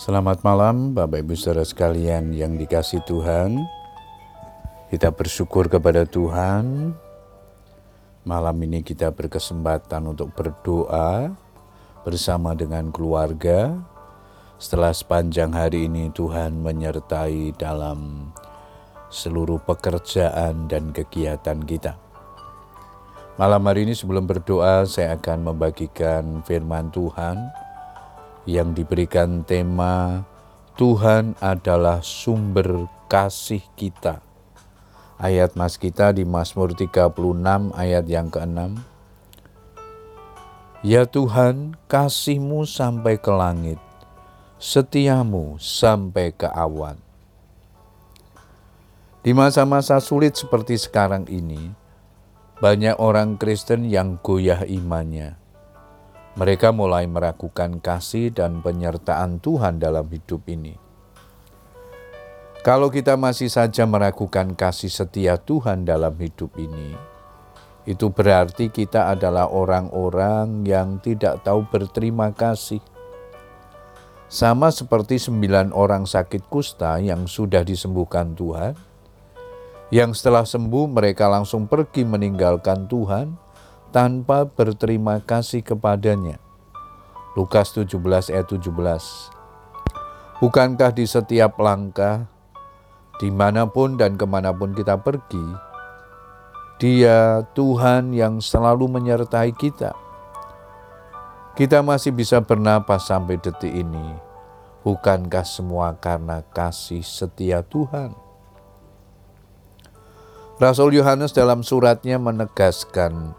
Selamat malam Bapak Ibu Saudara sekalian yang dikasih Tuhan. Kita bersyukur kepada Tuhan. Malam ini kita berkesempatan untuk berdoa bersama dengan keluarga. Setelah sepanjang hari ini Tuhan menyertai dalam seluruh pekerjaan dan kegiatan kita. Malam hari ini sebelum berdoa saya akan membagikan firman Tuhan yang diberikan tema Tuhan adalah sumber kasih kita. Ayat mas kita di Mazmur 36 ayat yang ke-6. Ya Tuhan, kasihmu sampai ke langit, setiamu sampai ke awan. Di masa-masa sulit seperti sekarang ini, banyak orang Kristen yang goyah imannya mereka mulai meragukan kasih dan penyertaan Tuhan dalam hidup ini. Kalau kita masih saja meragukan kasih setia Tuhan dalam hidup ini, itu berarti kita adalah orang-orang yang tidak tahu berterima kasih. Sama seperti sembilan orang sakit kusta yang sudah disembuhkan Tuhan, yang setelah sembuh mereka langsung pergi meninggalkan Tuhan tanpa berterima kasih kepadanya. Lukas 17 ayat 17 Bukankah di setiap langkah, di mana pun dan ke mana pun kita pergi, dia Tuhan yang selalu menyertai kita. Kita masih bisa bernapas sampai detik ini. Bukankah semua karena kasih setia Tuhan? Rasul Yohanes dalam suratnya menegaskan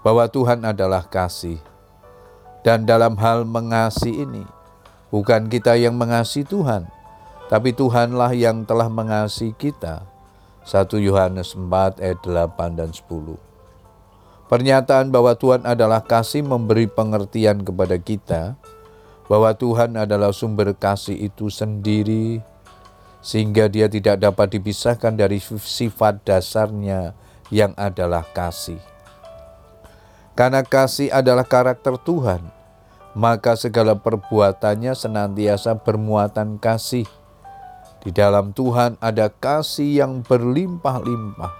bahwa Tuhan adalah kasih. Dan dalam hal mengasihi ini, bukan kita yang mengasihi Tuhan, tapi Tuhanlah yang telah mengasihi kita. 1 Yohanes 4 ayat 8 dan 10. Pernyataan bahwa Tuhan adalah kasih memberi pengertian kepada kita bahwa Tuhan adalah sumber kasih itu sendiri sehingga dia tidak dapat dipisahkan dari sifat dasarnya yang adalah kasih. Karena kasih adalah karakter Tuhan, maka segala perbuatannya senantiasa bermuatan kasih. Di dalam Tuhan ada kasih yang berlimpah-limpah.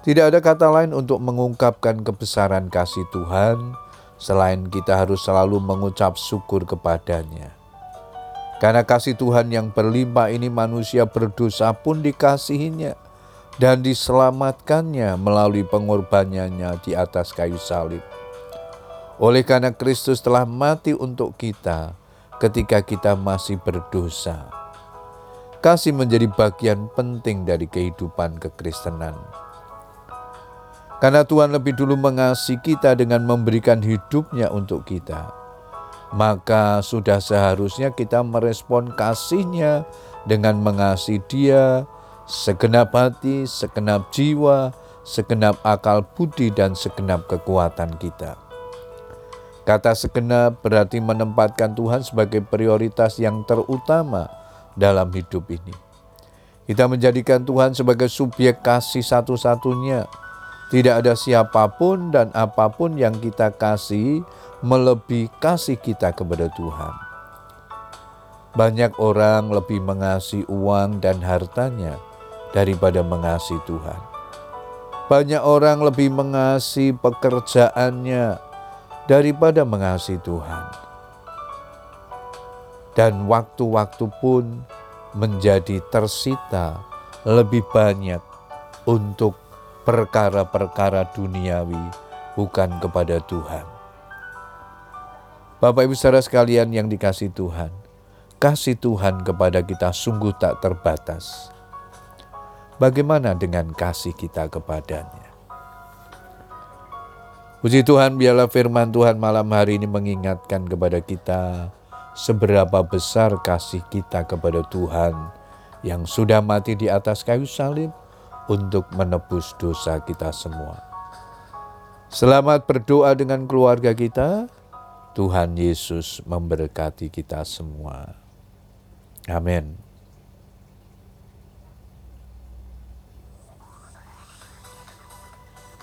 Tidak ada kata lain untuk mengungkapkan kebesaran kasih Tuhan selain kita harus selalu mengucap syukur kepadanya. Karena kasih Tuhan yang berlimpah ini manusia berdosa pun dikasihinya dan diselamatkannya melalui pengorbanannya di atas kayu salib. Oleh karena Kristus telah mati untuk kita ketika kita masih berdosa. Kasih menjadi bagian penting dari kehidupan kekristenan. Karena Tuhan lebih dulu mengasihi kita dengan memberikan hidupnya untuk kita, maka sudah seharusnya kita merespon kasihnya dengan mengasihi dia, segenap hati, segenap jiwa, segenap akal budi, dan segenap kekuatan kita. Kata segenap berarti menempatkan Tuhan sebagai prioritas yang terutama dalam hidup ini. Kita menjadikan Tuhan sebagai subjek kasih satu-satunya. Tidak ada siapa pun dan apa pun yang kita kasih melebihi kasih kita kepada Tuhan. Banyak orang lebih mengasihi uang dan hartanya daripada mengasihi Tuhan. Banyak orang lebih mengasihi pekerjaannya daripada mengasihi Tuhan. Dan waktu-waktu pun menjadi tersita lebih banyak untuk perkara-perkara duniawi, bukan kepada Tuhan. Bapak Ibu saudara sekalian yang dikasih Tuhan, kasih Tuhan kepada kita sungguh tak terbatas bagaimana dengan kasih kita kepadanya? Puji Tuhan, biarlah firman Tuhan malam hari ini mengingatkan kepada kita seberapa besar kasih kita kepada Tuhan yang sudah mati di atas kayu salib untuk menebus dosa kita semua. Selamat berdoa dengan keluarga kita. Tuhan Yesus memberkati kita semua. Amin.